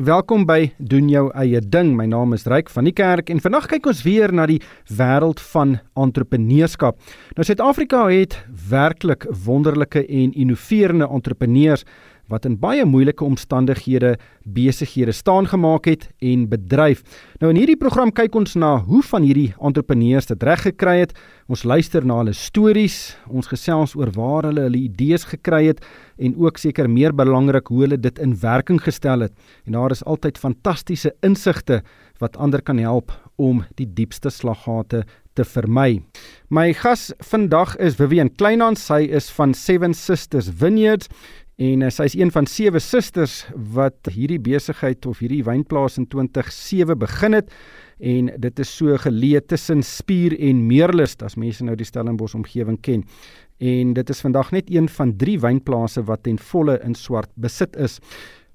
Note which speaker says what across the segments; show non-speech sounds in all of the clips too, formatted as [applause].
Speaker 1: Welkom by doen jou eie ding. My naam is Ryk van die Kerk en vandag kyk ons weer na die wêreld van entrepreneurskap. Nou Suid-Afrika het werklik wonderlike en innoverende entrepreneurs wat in baie moeilike omstandighede besighede staan gemaak het en bedryf. Nou in hierdie program kyk ons na hoe van hierdie entrepreneurs dit reg gekry het. Ons luister na hulle stories, ons gesels oor waar hulle hulle idees gekry het en ook seker meer belangrik hoe hulle dit in werking gestel het. En daar is altyd fantastiese insigte wat ander kan help om die diepste slaggate te vermy. My gas vandag is Vivian Kleinhans. Sy is van Seven Sisters Vineyards en uh, sy is een van sewe susters wat hierdie besigheid of hierdie wynplaas in 2007 begin het en dit is so geleë tussen Spier en Meerlus as mense nou die Stellenbosch omgewing ken. En dit is vandag net een van 3 wynplase wat ten volle in swart besit is.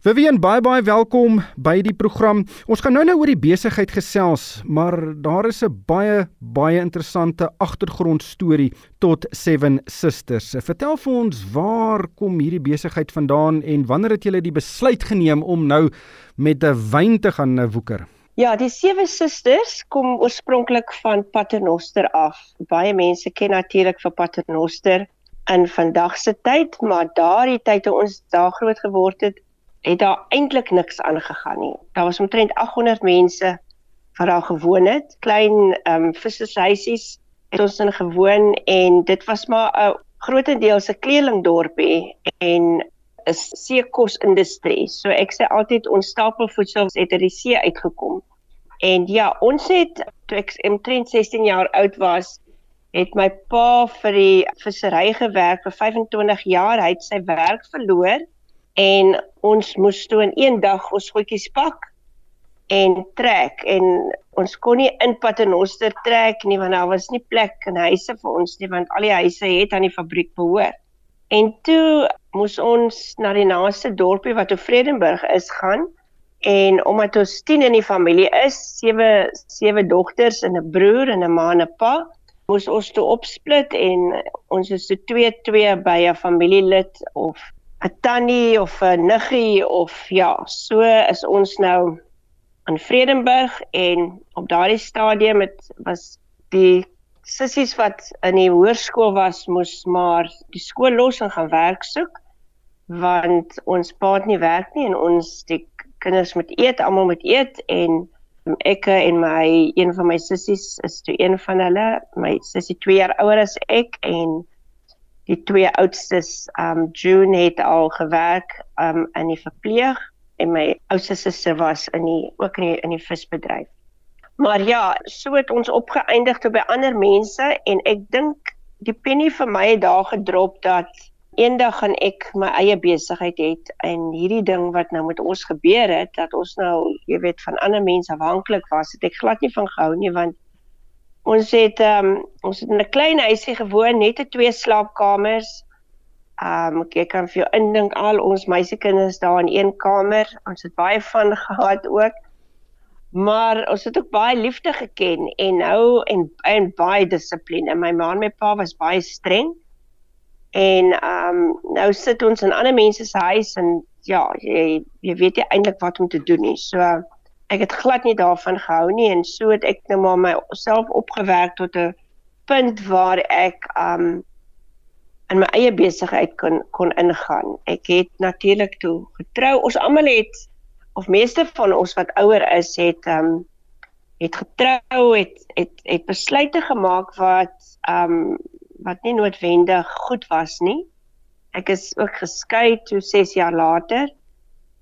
Speaker 1: Vivian, baie baie welkom by die program. Ons gaan nou nou oor die besigheid gesels, maar daar is 'n baie baie interessante agtergrondstorie tot Seven Sisters. Vertel vir ons waar kom hierdie besigheid vandaan en wanneer het julle die besluit geneem om nou met 'n wyn te gaan woeker?
Speaker 2: Ja, die Sewe Sisters kom oorspronklik van Paternoster af. Baie mense ken natuurlik vir Paternoster in vandag se tyd, maar daardie tyd toe ons daar groot geword het, het daar eintlik niks aangegaan nie. Daar was omtrent 800 mense wat daar gewoon het, klein ehm um, vissershuisies het ons in gewoon en dit was maar 'n grootendeels 'n kleerlingdorpie en 'n seekosindustrie. So ek sê altyd ons stapelvoedsel het uit die see uitgekom. En ja, ons het toe ek omtrent 16 jaar oud was, het my pa vir die vissery gewerk vir 25 jaar. Hy het sy werk verloor en ons moes toe in een dag ons goedjies pak en trek en ons kon nie in Paternoster trek nie want daar was nie plek in huise vir ons nie want al die huise het aan die fabriek behoort. En toe moes ons na die naaste dorpie wat op Vredenburg is gaan en omdat ons 10 in die familie is, sewe sewe dogters en 'n broer en 'n ma en 'n pa, moes ons toe opsplit en ons is so 2 2 by 'n familielid of 'n tannie of 'n niggie of ja, so is ons nou in Vredenburg en op daardie stadium het was die sissies wat in die hoërskool was moes maar die skool los en gaan werk soek want ons pa het nie werk nie en ons die kinders moet eet, almal moet eet en ek en my een van my sissies is toe een van hulle, my sussie 2 jaar ouer as ek en die twee oudstes um June het al gewerk um in die verpleeg en my oudste suster was in die ook in die, in die visbedryf. Maar ja, so het ons opgeëindig toe by ander mense en ek dink die penny vir my het daar gedrop dat eendag gaan ek my eie besigheid het en hierdie ding wat nou met ons gebeur het dat ons nou jy weet van ander mense afhanklik was, het ek glad nie van gehou nie want Ons het ehm um, ons het in 'n klein huisie gewoon, net 'n twee slaapkamers. Ehm um, ek kan vir jou indink al ons meisiekinders daar in een kamer. Ons het baie van [laughs] gehad ook. Maar ons het ook baie liefde geken en nou en en baie dissipline. My ma en my pa was baie streng. En ehm um, nou sit ons in ander mense se huis en ja, jy jy weet nie eintlik wat om te doen nie. So ek het glad nie daarvan gehou nie en so het ek nou maar myself opgewerk tot 'n punt waar ek um in my eie besigheid kon kon ingaan. Ek het natuurlik toe getrou. Ons almal het of meeste van ons wat ouer is het um het getrou, het het het besluite gemaak wat um wat nie noodwendig goed was nie. Ek is ook geskei toe 6 jaar later.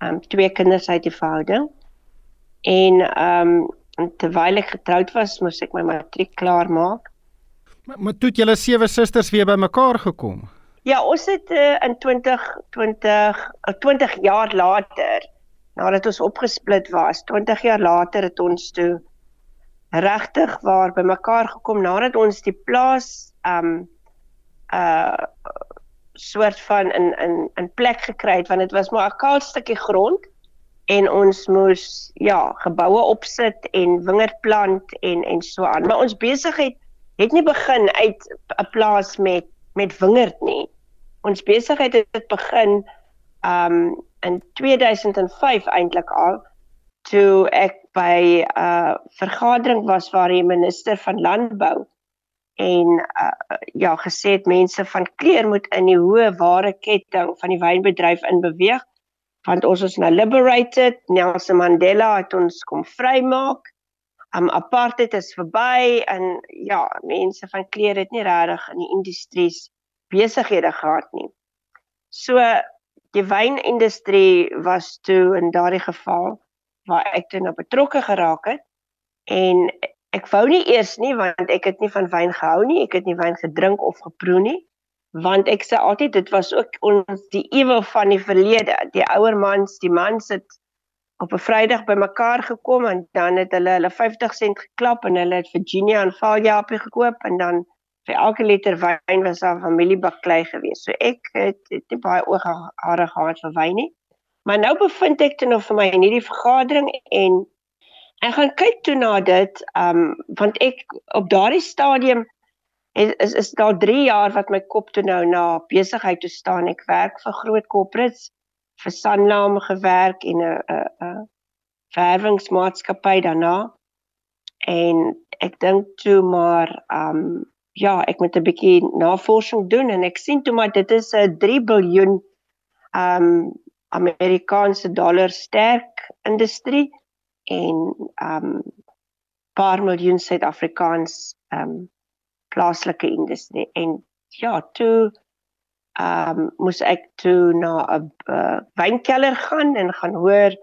Speaker 2: Um twee kinders uit die verhouding. En ehm um, terwyl ek getroud was, moes ek my matriek klaar maak.
Speaker 1: Maar, maar toe het julle sewe susters weer bymekaar gekom.
Speaker 2: Ja, ons het uh, in 2020 uh, 20 jaar later nadat ons opgesplit was, 20 jaar later het ons toe regtig waar bymekaar gekom nadat ons die plaas ehm um, uh soort van in in in plek gekry het want dit was maar 'n kaal stukkie grond en ons moes ja geboue opsit en wingerd plant en en so aan. Maar ons besigheid het nie begin uit 'n plaas met met wingerd nie. Ons besigheid het begin um in 2005 eintlik al toe ek by 'n uh, vergadering was waar die minister van landbou en uh, ja gesê het mense van kleur moet in die hoë ware ketting van die wynbedryf inbeweeg want ons is nou liberated. Nelson Mandela het ons kom vrymaak. Um, apartheid is verby en ja mense van kleur het nie regtig in die industries besighede gehad nie. So die wynindustrie was toe in daardie geval waar ek toe nou betrokke geraak het. En ek wou nie eers nie want ek het nie van wyn gehou nie, ek het nie wyn gedrink of geproe nie, want ek sê altyd dit was ook ons die ewe van die verlede. Die ouer mans, die mans het op 'n Vrydag bymekaar gekom en dan het hulle hulle 50 sent geklap en hulle het Virginia en Valjaapie gekoop en dan vir elke liter wyn was daar familiebaklei gewees. So ek het, het nie baie oog hare gehad vir wyn nie. Maar nou bevind ek toe nog vir my in hierdie vergadering en Ek gaan kyk toe na dit, um want ek op daardie stadium is is, is daar 3 jaar wat my kop toe nou na besigheid toe staan. Ek werk vir groot corporates vir Sanlam gewerk en 'n 'n 'n verwingsmaatskappy daarna. En ek dink toe maar um ja, ek moet 'n bietjie navorsing doen en ek sien toe maar dit is 'n 3 biljoen um Amerikaanse dollar sterk industrie en um paar miljoen Suid-Afrikaans um plaaslike industrie en ja, toe um moes ek toe na 'n uh, wynkelder gaan en gaan hoor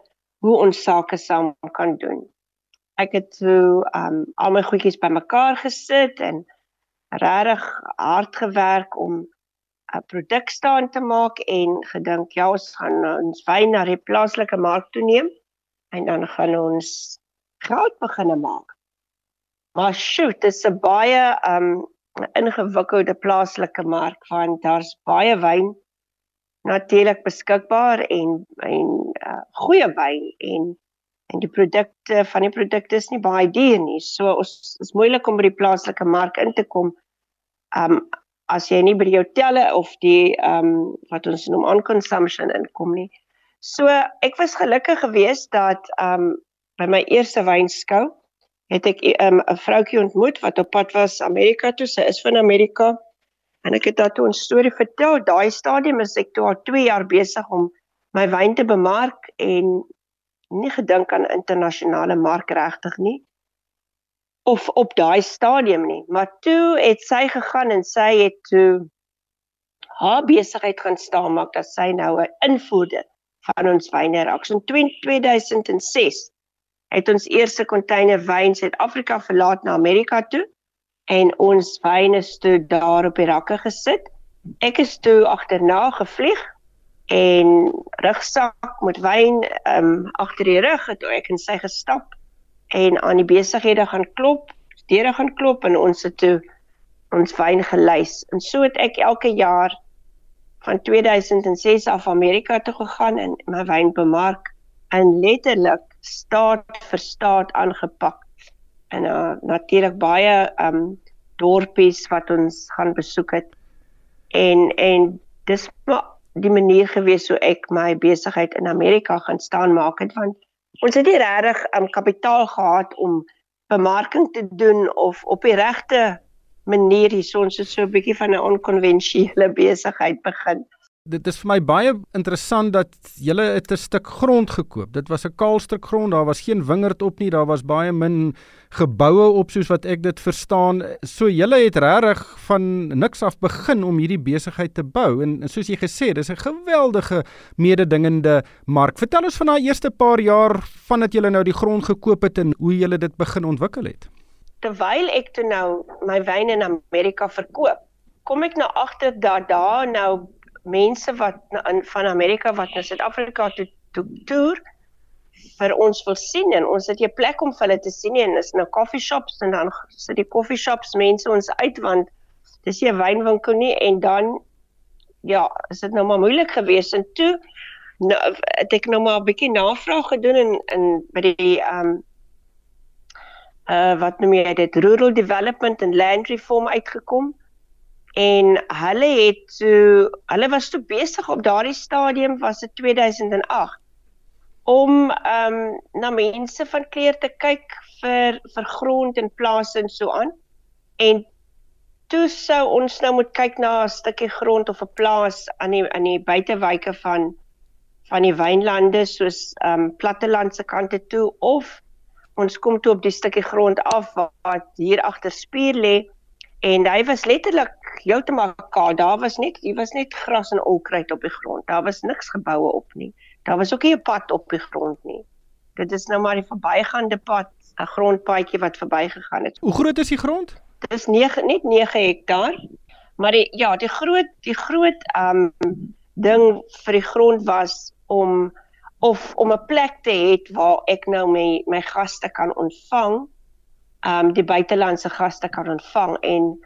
Speaker 2: hoe ons sake saam kan doen. Ek het toe um al my goedjies bymekaar gesit en regtig hard gewerk om 'n produk staan te maak en gedink ja, ons gaan ons wyn na die plaaslike mark toe neem en dan gaan ons geld beginne maak. Maar shoot, dit is 'n baie um ingewikkelde plaaslike mark want daar's baie wyn natuurlik beskikbaar en en uh, goeie wyn en en die produkte van die produkte is nie baie duur nie. So ons is moeilik om by die plaaslike mark in te kom. Um as jy nie by die hotelle of die um wat ons noem on consumption inkom nie. So ek was gelukkig geweest dat um by my eerste wynskou het ek um 'n vroutjie ontmoet wat op pad was Amerika toe. Sy is van Amerika. En ek het haar toe 'n storie vertel. Daai stadium is ek toe al 2 jaar besig om my wyn te bemark en nie gedink aan internasionale mark regtig nie of op daai stadium nie. Maar toe het sy gegaan en sy het toe haar besigheid gaan staan maak dat sy nou 'n invoerder van ons wyne raak. So in 2006 het ons eerste container wyn Suid-Afrika verlaat na Amerika toe en ons wyne is toe daar op die rakke gesit. Ek is toe agterna gevlieg en rugsak met wyn um agter die rug het ek en sy gestap en aan die besighede gaan klop, deure gaan klop en ons het toe ons wyn gelys. En so het ek elke jaar van 2006 af Amerika toe gegaan en my wyn bemark en letterlik staat vir staat aangepak. En uh, natuurlik baie um dorpies wat ons gaan besoek het. En en dis die manier gewees hoe ek my besigheid in Amerika gaan staan maak het want ons het nie regtig um kapitaal gehad om bemarking te doen of op die regte manier hier ons het so 'n bietjie van 'n onkonvensionele besigheid begin.
Speaker 1: Dit is vir my baie interessant dat jy 'n stuk grond gekoop. Dit was 'n kaal stuk grond, daar was geen wingerd op nie, daar was baie min geboue op soos wat ek dit verstaan. So jy het regtig van niks af begin om hierdie besigheid te bou en, en soos jy gesê het, dis 'n geweldige mededingende mark. Vertel ons van daai eerste paar jaar vandat jy nou die grond gekoop het en hoe jy dit begin ontwikkel het
Speaker 2: terwyl ek toe nou my wyn in Amerika verkoop, kom ek nou agter dat daar nou mense wat in van Amerika wat na Suid-Afrika toe toe toer vir ons wil sien en ons het 'n plek om vir hulle te sien en is nou coffee shops en dan sit die coffee shops mense ons uit want dis 'n wynwinkel nie en dan ja, is dit nou maar moeilik geweest en toe nou het ek nou maar 'n bietjie navraag gedoen en in by die ehm um, uh wat noem jy dit rural development and land reform uitgekom en hulle het so hulle was toe besig op daardie stadium was dit 2008 om um na mense van kleur te kyk vir vir grond en plase en so aan. En toe sou ons nou moet kyk na 'n stukkie grond of 'n plaas aan die aan die buitewyke van van die wynlande soos ehm um, plattelandse kante toe of ons kom toe op die stukkie grond af wat hier agter spier lê en hy was letterlik heeltemal kaal. Daar was net hier was net gras en onkruid op die grond. Daar was niks geboue op nie. Daar was ook nie 'n pad op die grond nie. Dit is nou maar die verbygaande pad, 'n grondpaadjie wat verbygegaan het.
Speaker 1: Hoe groot is die grond?
Speaker 2: Dit is 9 net 9 hektaar. Maar die ja, die groot die groot ehm um, ding vir die grond was om of om 'n plek te hê waar ek nou my my gaste kan ontvang, ehm um, die buitelandse gaste kan ontvang en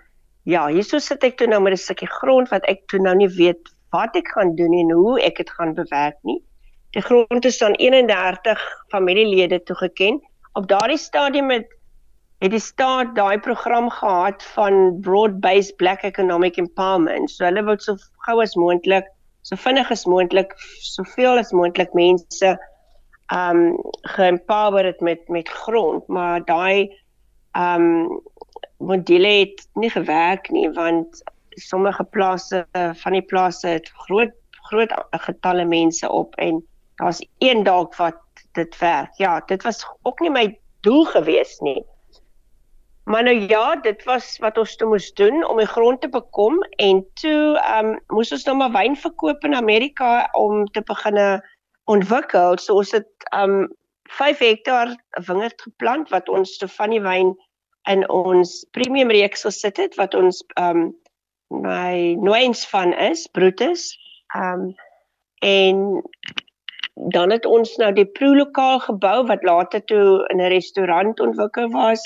Speaker 2: ja, hierso sit ek toe nou met 'n stukkie grond wat ek toe nou nie weet wat ek gaan doen en hoe ek dit gaan bewerk nie. Die grond is dan 31 familielede toegeken. Op daardie stadium het het die staat daai program gehad van broad-based black economic empowerment. So hulle wou so gou as moontlik so vinnig as moontlik soveel as moontlik mense um geempower het met met grond maar daai um modelle het nie gewerk nie want sommige plase van die plase het groot groot getalle mense op en daar's een dalk wat dit werk ja dit was ook nie my doel gewees nie Maar nou ja, dit was wat ons toe moes doen om die grond te bekom en toe ehm um, moes ons nou maar wyn verkoop in Amerika om te begin ontwikkel. So ons het ehm um, 5 hektaar wingerd geplant wat ons te van die wyn in ons premium reeks gesit het wat ons ehm um, my nooiens van is, Brutus. Ehm um, en dan het ons nou die pro lokaal gebou wat later toe in 'n restaurant ontwikkel was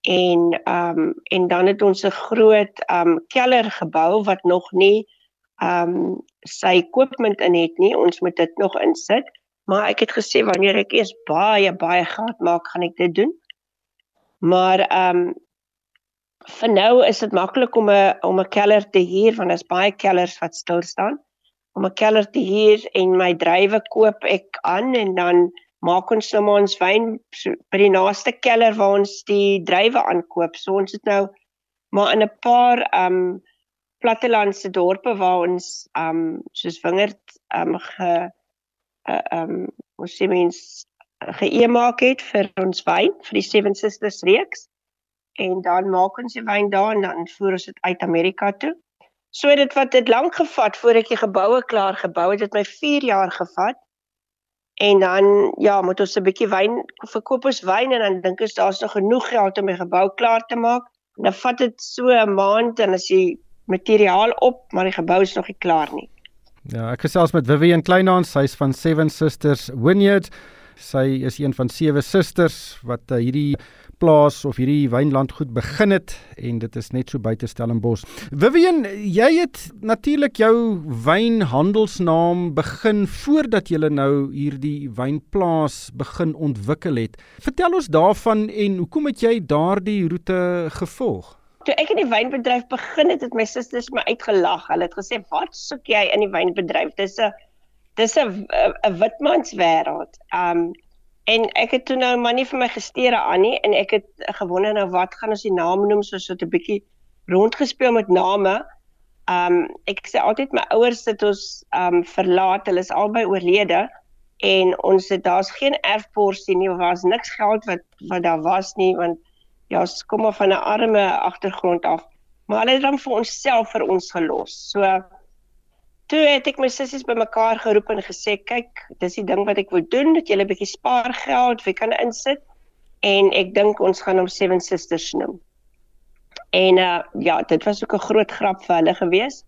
Speaker 2: en ehm um, en dan het ons 'n groot ehm um, keller gebou wat nog nie ehm um, sy equipment in het nie. Ons moet dit nog insit. Maar ek het gesê wanneer ek eers baie baie geld maak, gaan ek dit doen. Maar ehm um, vir nou is dit maklik om 'n om 'n keller te huur want daar's baie kellers wat stil staan. Om 'n keller te huur en my drywe koop ek aan en dan maak ons nou maar ons wyn by die naaste keller waar ons die druiwe aankoop. So ons het nou maar in 'n paar um plattelandse dorpe waar ons um soos wingerd um ge uh, um ons sê mens geëemaak het vir ons wyn vir die Seven Sisters reeks. En dan maak ons die wyn daar en dan voer ons dit uit Amerika toe. So dit wat dit lank gevat voor ek die geboue klaar gebou het, het my 4 jaar gevat. En dan ja, moet ons 'n bietjie wyn verkoop ons wyn en dan dink ons daar's nog genoeg geld om die gebou klaar te maak. Dan vat dit so 'n maand en as die materiaal op, maar die gebou is nog nie klaar nie.
Speaker 1: Ja, ek gesels met Vivian Kleinhans, sy's van Seven Sisters Vineyard. Sy is een van sewe susters wat uh, hierdie plaas of hierdie wynland goed begin het en dit is net so buite Stellenbosch. Vivian, jy het natuurlik jou wynhandelsnaam begin voordat jy nou hierdie wynplaas begin ontwikkel het. Vertel ons daarvan en hoekom het jy daardie roete gevolg?
Speaker 2: Toe ek in die wynbedryf begin het, het my susters my uitgelag. Hulle het gesê, "Wat soek jy in die wynbedryf? Dis 'n dis 'n 'n witmanswêreld." Um En ek het toe nou maar nie vir my gesteure aan nie en ek het gewonder nou wat gaan ons die naam noem soos so 'n bietjie rondgespeel met name. Um ek sê altyd my ouers het ons um verlaat, hulle is albei oorlede en ons het daar's geen erfporsie nie, was niks geld wat wat daar was nie want ja, ons kom maar van 'n arme agtergrond af. Maar hulle het dan vir onsself vir ons gelos. So Toe het ek my sissies bymekaar geroep en gesê, "Kyk, dis die ding wat ek wil doen, dat jy 'n bietjie spaar geld, wie kan insit?" En ek dink ons gaan hom Seven Sisters noem. En uh ja, dit was ook 'n groot grap vir hulle gewees.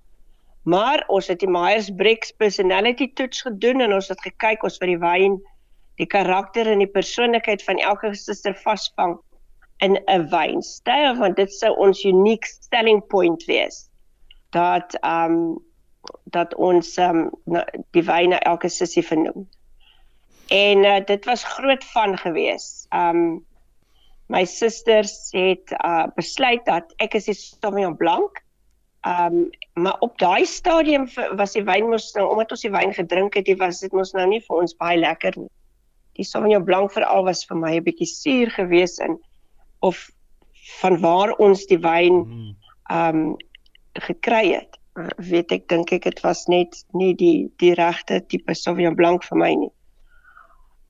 Speaker 2: Maar ons het die Myers-Briggs personality toets gedoen en ons het gekyk ons vir die wyn, die karakter en die persoonlikheid van elke suster vasvang in 'n wynstyl want dit sou ons unique selling point wees. Dat um dat ons um, die wyne elke sussie vernoem. En uh, dit was groot van gewees. Um my susters het uh, besluit dat ek is die Sauvignon Blanc. Um maar op daai stadium was die wyn mos nou omdat ons die wyn gedrink het, dit was dit mos nou nie vir ons baie lekker nie. Die Sauvignon Blanc veral was vir my 'n bietjie suur geweest en of van waar ons die wyn ehm um, gekry het. Weet ek dink ek dit was net nie die die regte tipe Sauvignon Blanc vir my nie.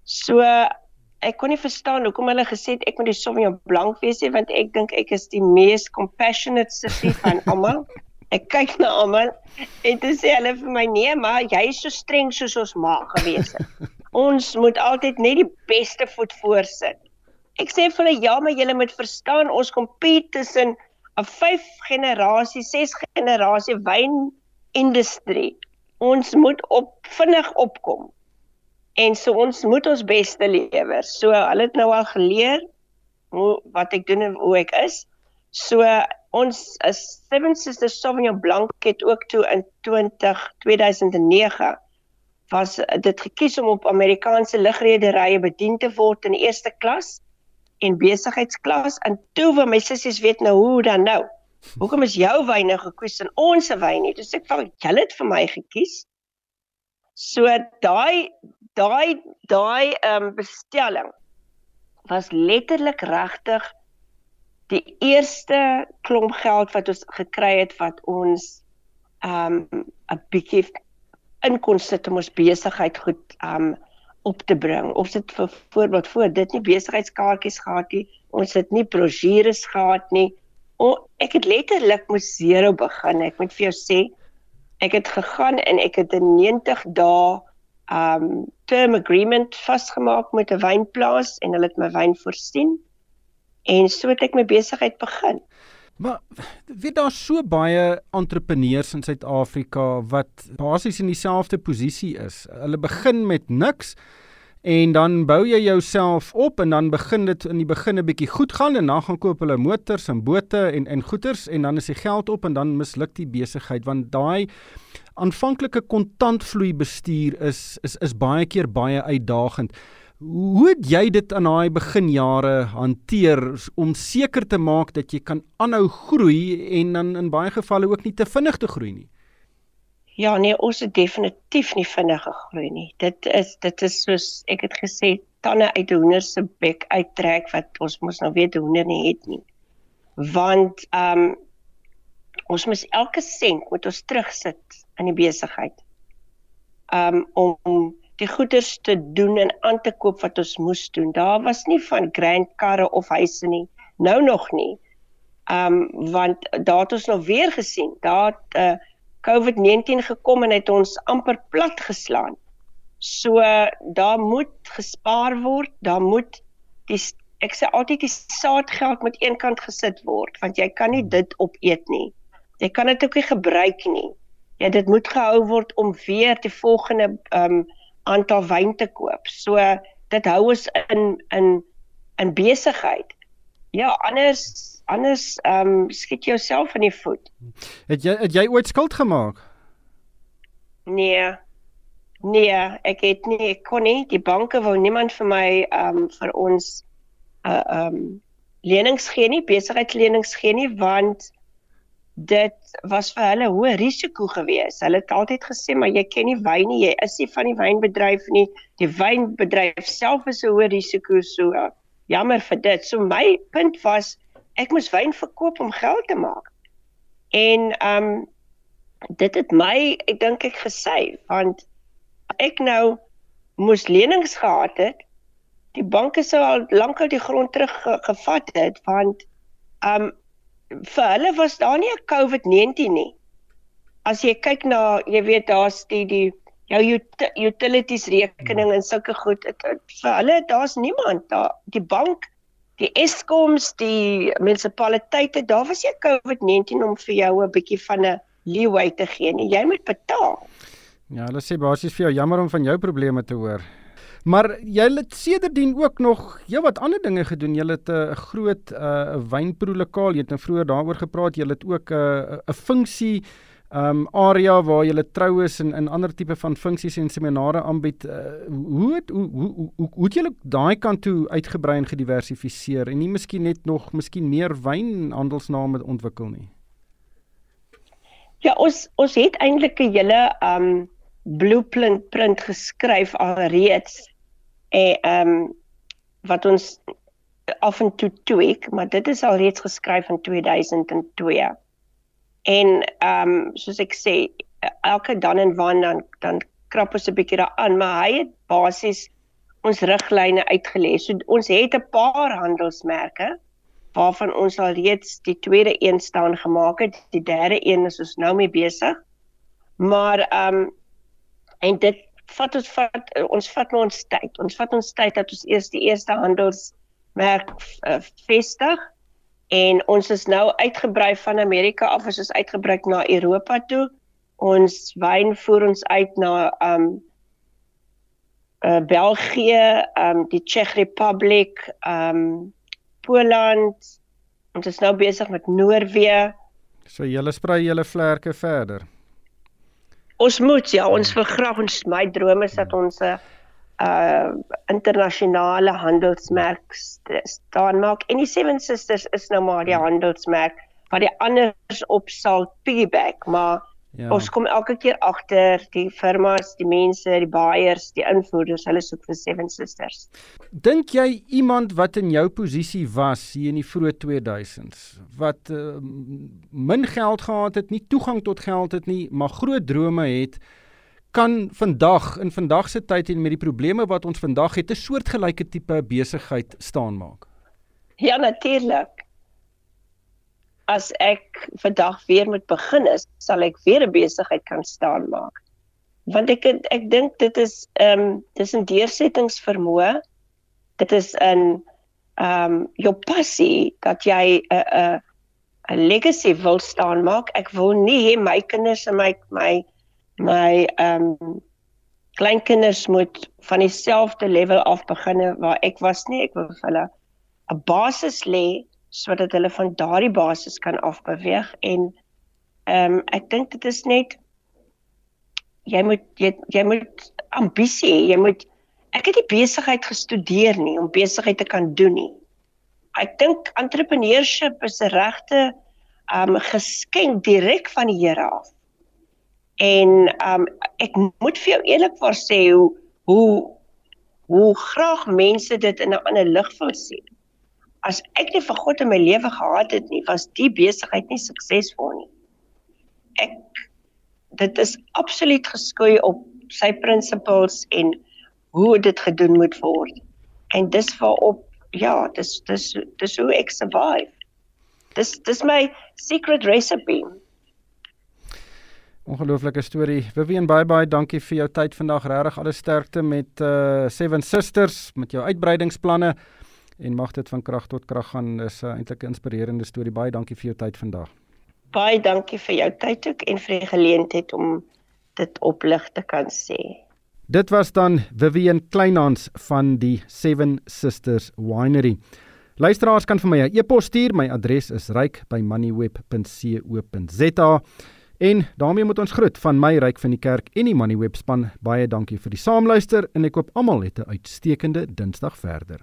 Speaker 2: So ek kon nie verstaan hoekom hulle gesê het ek moet die Sauvignon Blanc wees nie want ek dink ek is die mees compassionate sissie van [laughs] almal. Ek kyk na almal en dit sê hulle vir my nee, maar jy is so streng soos ons ma gewees het. [laughs] Ons moet altyd net die beste voet voorsit. Ek sê vir hulle ja, maar julle moet verstaan ons compete tussen 'n 5 generasie, 6 generasie wyn industrie. Ons moet op vinnig opkom. En so ons moet ons beste lewer. So hulle het nou al geleer hoe wat ek doen en hoe ek is. So ons is Seven Sisters Sauvignon Blanc het ook toe in 20 2009 was dit gekies om op Amerikaanse lugrederye bedien te word in eerste klas en besigheidsklas en toe my sissies weet nou hoe dan nou. Hoekom is jou wyne gekies en ons se wyn nie? Dis ek van julle het vir my gekies. So daai daai daai ehm um, bestelling was letterlik regtig die eerste klomp geld wat ons gekry het wat ons ehm um, 'n bietjie inkomste sit om ons besigheid goed ehm um, op te bring. Ons het vir voorbeeld voor dit nie besigheidskaartjies gehad nie. Ons het nie brosjures gehad nie. O, ek het letterlik moes zero begin. Ek moet vir jou sê, ek het gegaan en ek het 'n 90 dae um term agreement vasgemaak met 'n wynplaas en hulle het my wyn voorsien en so het ek my besigheid begin.
Speaker 1: Maar weet daar so baie entrepreneurs in Suid-Afrika wat basies in dieselfde posisie is. Hulle begin met niks en dan bou jy jouself op en dan begin dit in die begin 'n bietjie goed gaan en dan gaan koop hulle motors en bote en en goederes en dan is die geld op en dan misluk die besigheid want daai aanvanklike kontantvloei bestuur is is is baie keer baie uitdagend. Hoe het jy dit aan daai beginjare hanteer om seker te maak dat jy kan aanhou groei en dan in baie gevalle ook nie te vinnig te groei nie?
Speaker 2: Ja, nee, ons het definitief nie vinnig gegroei nie. Dit is dit is soos ek het gesê, tande uit 'n hoender se bek uittrek wat ons mos nou weet hoender nie het nie. Want ehm um, ons moet elke sent moet ons terugsit in die besigheid. Um om die goederes te doen en aan te koop wat ons moes doen. Daar was nie van grand karre of huise nie. Nou nog nie. Um want daar het ons nog weer gesien. Daar het uh, COVID-19 gekom en het ons amper plat geslaan. So uh, daar moet gespaar word. Daar moet die ek sê altyd die saadgeld moet eenkant gesit word want jy kan nie dit opeet nie. Jy kan dit ook nie gebruik nie. Ja, dit moet gehou word om weer die volgende ehm um, aantal wyn te koop. So dit hou ons in in in besigheid. Ja, anders anders ehm um, skiet jouself in die voet.
Speaker 1: Het jy het jy ooit skuld gemaak?
Speaker 2: Nee. Nee, ek het nie ek kon nie. Die banke wou niemand vir my ehm um, vir ons uh ehm um, lenings gee nie, besigheidslenings gee nie want dit was vir hulle hoë risiko geweest. Hulle het altyd gesê maar jy ken nie wyn nie, jy is nie van die wynbedryf nie. Die wynbedryf self is 'n hoë risiko so. Uh, jammer vir dit. So my punt was ek moes wyn verkoop om geld te maak. En um dit het my ek dink ek gesê want ek nou moes lenings gehad het. Die banke sou al lankal die grond teruggevat het want um vir hulle was daar nie 'n COVID-19 nie. As jy kyk na, jy weet daar's die die jou utilities rekening en sulke goed, het, het, vir hulle daar's niemand daar die bank die Eskoms die munisipaliteite daar was nie COVID-19 om vir jou 'n bietjie van 'n leeway te gee nie. Jy moet betaal.
Speaker 1: Ja, hulle sê basies vir jou jammer om van jou probleme te hoor. Maar jy het sedertdien ook nog heel wat ander dinge gedoen. Jy het 'n uh, groot uh, wynproelokaal. Jy het nou vroeër daaroor gepraat. Jy het ook 'n uh, 'n funksie um area waar jy troues en in ander tipe van funksies en seminare aanbied. Uh, hoe het hoe hoe hoe, hoe, hoe het jy daai kant toe uitgebrei en gediversifiseer en nie miskien net nog miskien meer wynhandelsname ontwikkel nie?
Speaker 2: Ja, ons ons het eintlik 'n hele um blueprint print geskryf alreeds en ehm um, wat ons af en toe tweak, maar dit is al reeds geskryf in 2002. En ehm um, soos ek sê, elke dan en wan dan dan krap ons 'n bietjie daaraan, maar hy het basies ons riglyne uitgelê. So ons het 'n paar handelsmerke waarvan ons al reeds die tweede een staan gemaak het. Die derde een is ons nou mee besig. Maar ehm um, en dit vat ons vat ons vat nou ons tyd. Ons vat ons tyd dat ons eers die eerste handelsmerk uh, vestig en ons is nou uitgebrei van Amerika af, ons is uitgebrei na Europa toe. Ons wyn voer ons uit na um, uh, België, um, die Czech Republic, um, Poland. Ons is nou besig met Noorwe.
Speaker 1: So julle sprei julle vlerke verder.
Speaker 2: Ons moet ja, ons wil graag ons my droom is dat ons 'n uh internasionale handelsmerk staan maak. En die Seven Sisters is nou maar die handelsmerk wat die anders op sal piggyback, maar Ja. Ons kom elke keer agter die firmas, die mense, die buyers, die invoerders, hulle soek vir Seven Sisters.
Speaker 1: Dink jy iemand wat in jou posisie was hier in die vroeë 2000s wat uh, min geld gehad het, nie toegang tot geld het nie, maar groot drome het, kan vandag in vandag se tyd en met die probleme wat ons vandag het, 'n soortgelyke tipe besigheid staan maak?
Speaker 2: Ja, natuurlik as ek vandag weer moet begin is, sal ek weer 'n besigheid kan staan maak. Want ek ek dink dit is ehm um, dis 'n deursettingsvermoë. Dit is 'n ehm um, jou passie dat jy 'n 'n 'n legacy wil staan maak. Ek wil nie hê my kinders en my my my ehm um, kleinkinders moet van dieselfde level af begin waar ek was nie. Ek wil vir hulle 'n basis lê sodat hulle van daardie basis kan afbeweeg. En ehm um, ek dink dit is net jy moet jy, jy moet ambisie hê. Jy moet ek het die besigheid gestudeer nie om besigheid te kan doen nie. Ek dink entrepreneurship is 'n regte ehm um, geskenk direk van die Here af. En ehm um, ek moet vir jou eerlikwaar sê hoe hoe hoe graag mense dit in 'n ander lig wil sien as ek nie vir God in my lewe gehad het nie, was die besigheid nie suksesvol nie. Ek dit is absoluut geskoei op sy principles en hoe dit gedoen moet word. En dis waarop ja, dis dis dis hoe ek survive. Dis dis my secret recipe.
Speaker 1: Ongelooflike storie. Vivian baie baie dankie vir jou tyd vandag. Regtig alles sterkte met uh Seven Sisters met jou uitbreidingsplanne en mag dit van krag tot krag gaan is 'n uh, eintlik 'n inspirerende storie. Baie dankie vir jou tyd vandag.
Speaker 2: Baie dankie vir jou tyd ook en vir die geleentheid om dit oplig te kan sê.
Speaker 1: Dit was dan Vivian Kleinhans van die Seven Sisters Winery. Luisteraars kan vir my 'n e-pos stuur. My adres is ryk@moneyweb.co.za. En daarmee moet ons groet van my ryk van die kerk en die Moneyweb span. Baie dankie vir die saamluister en ek hoop almal het 'n uitstekende Dinsdag verder.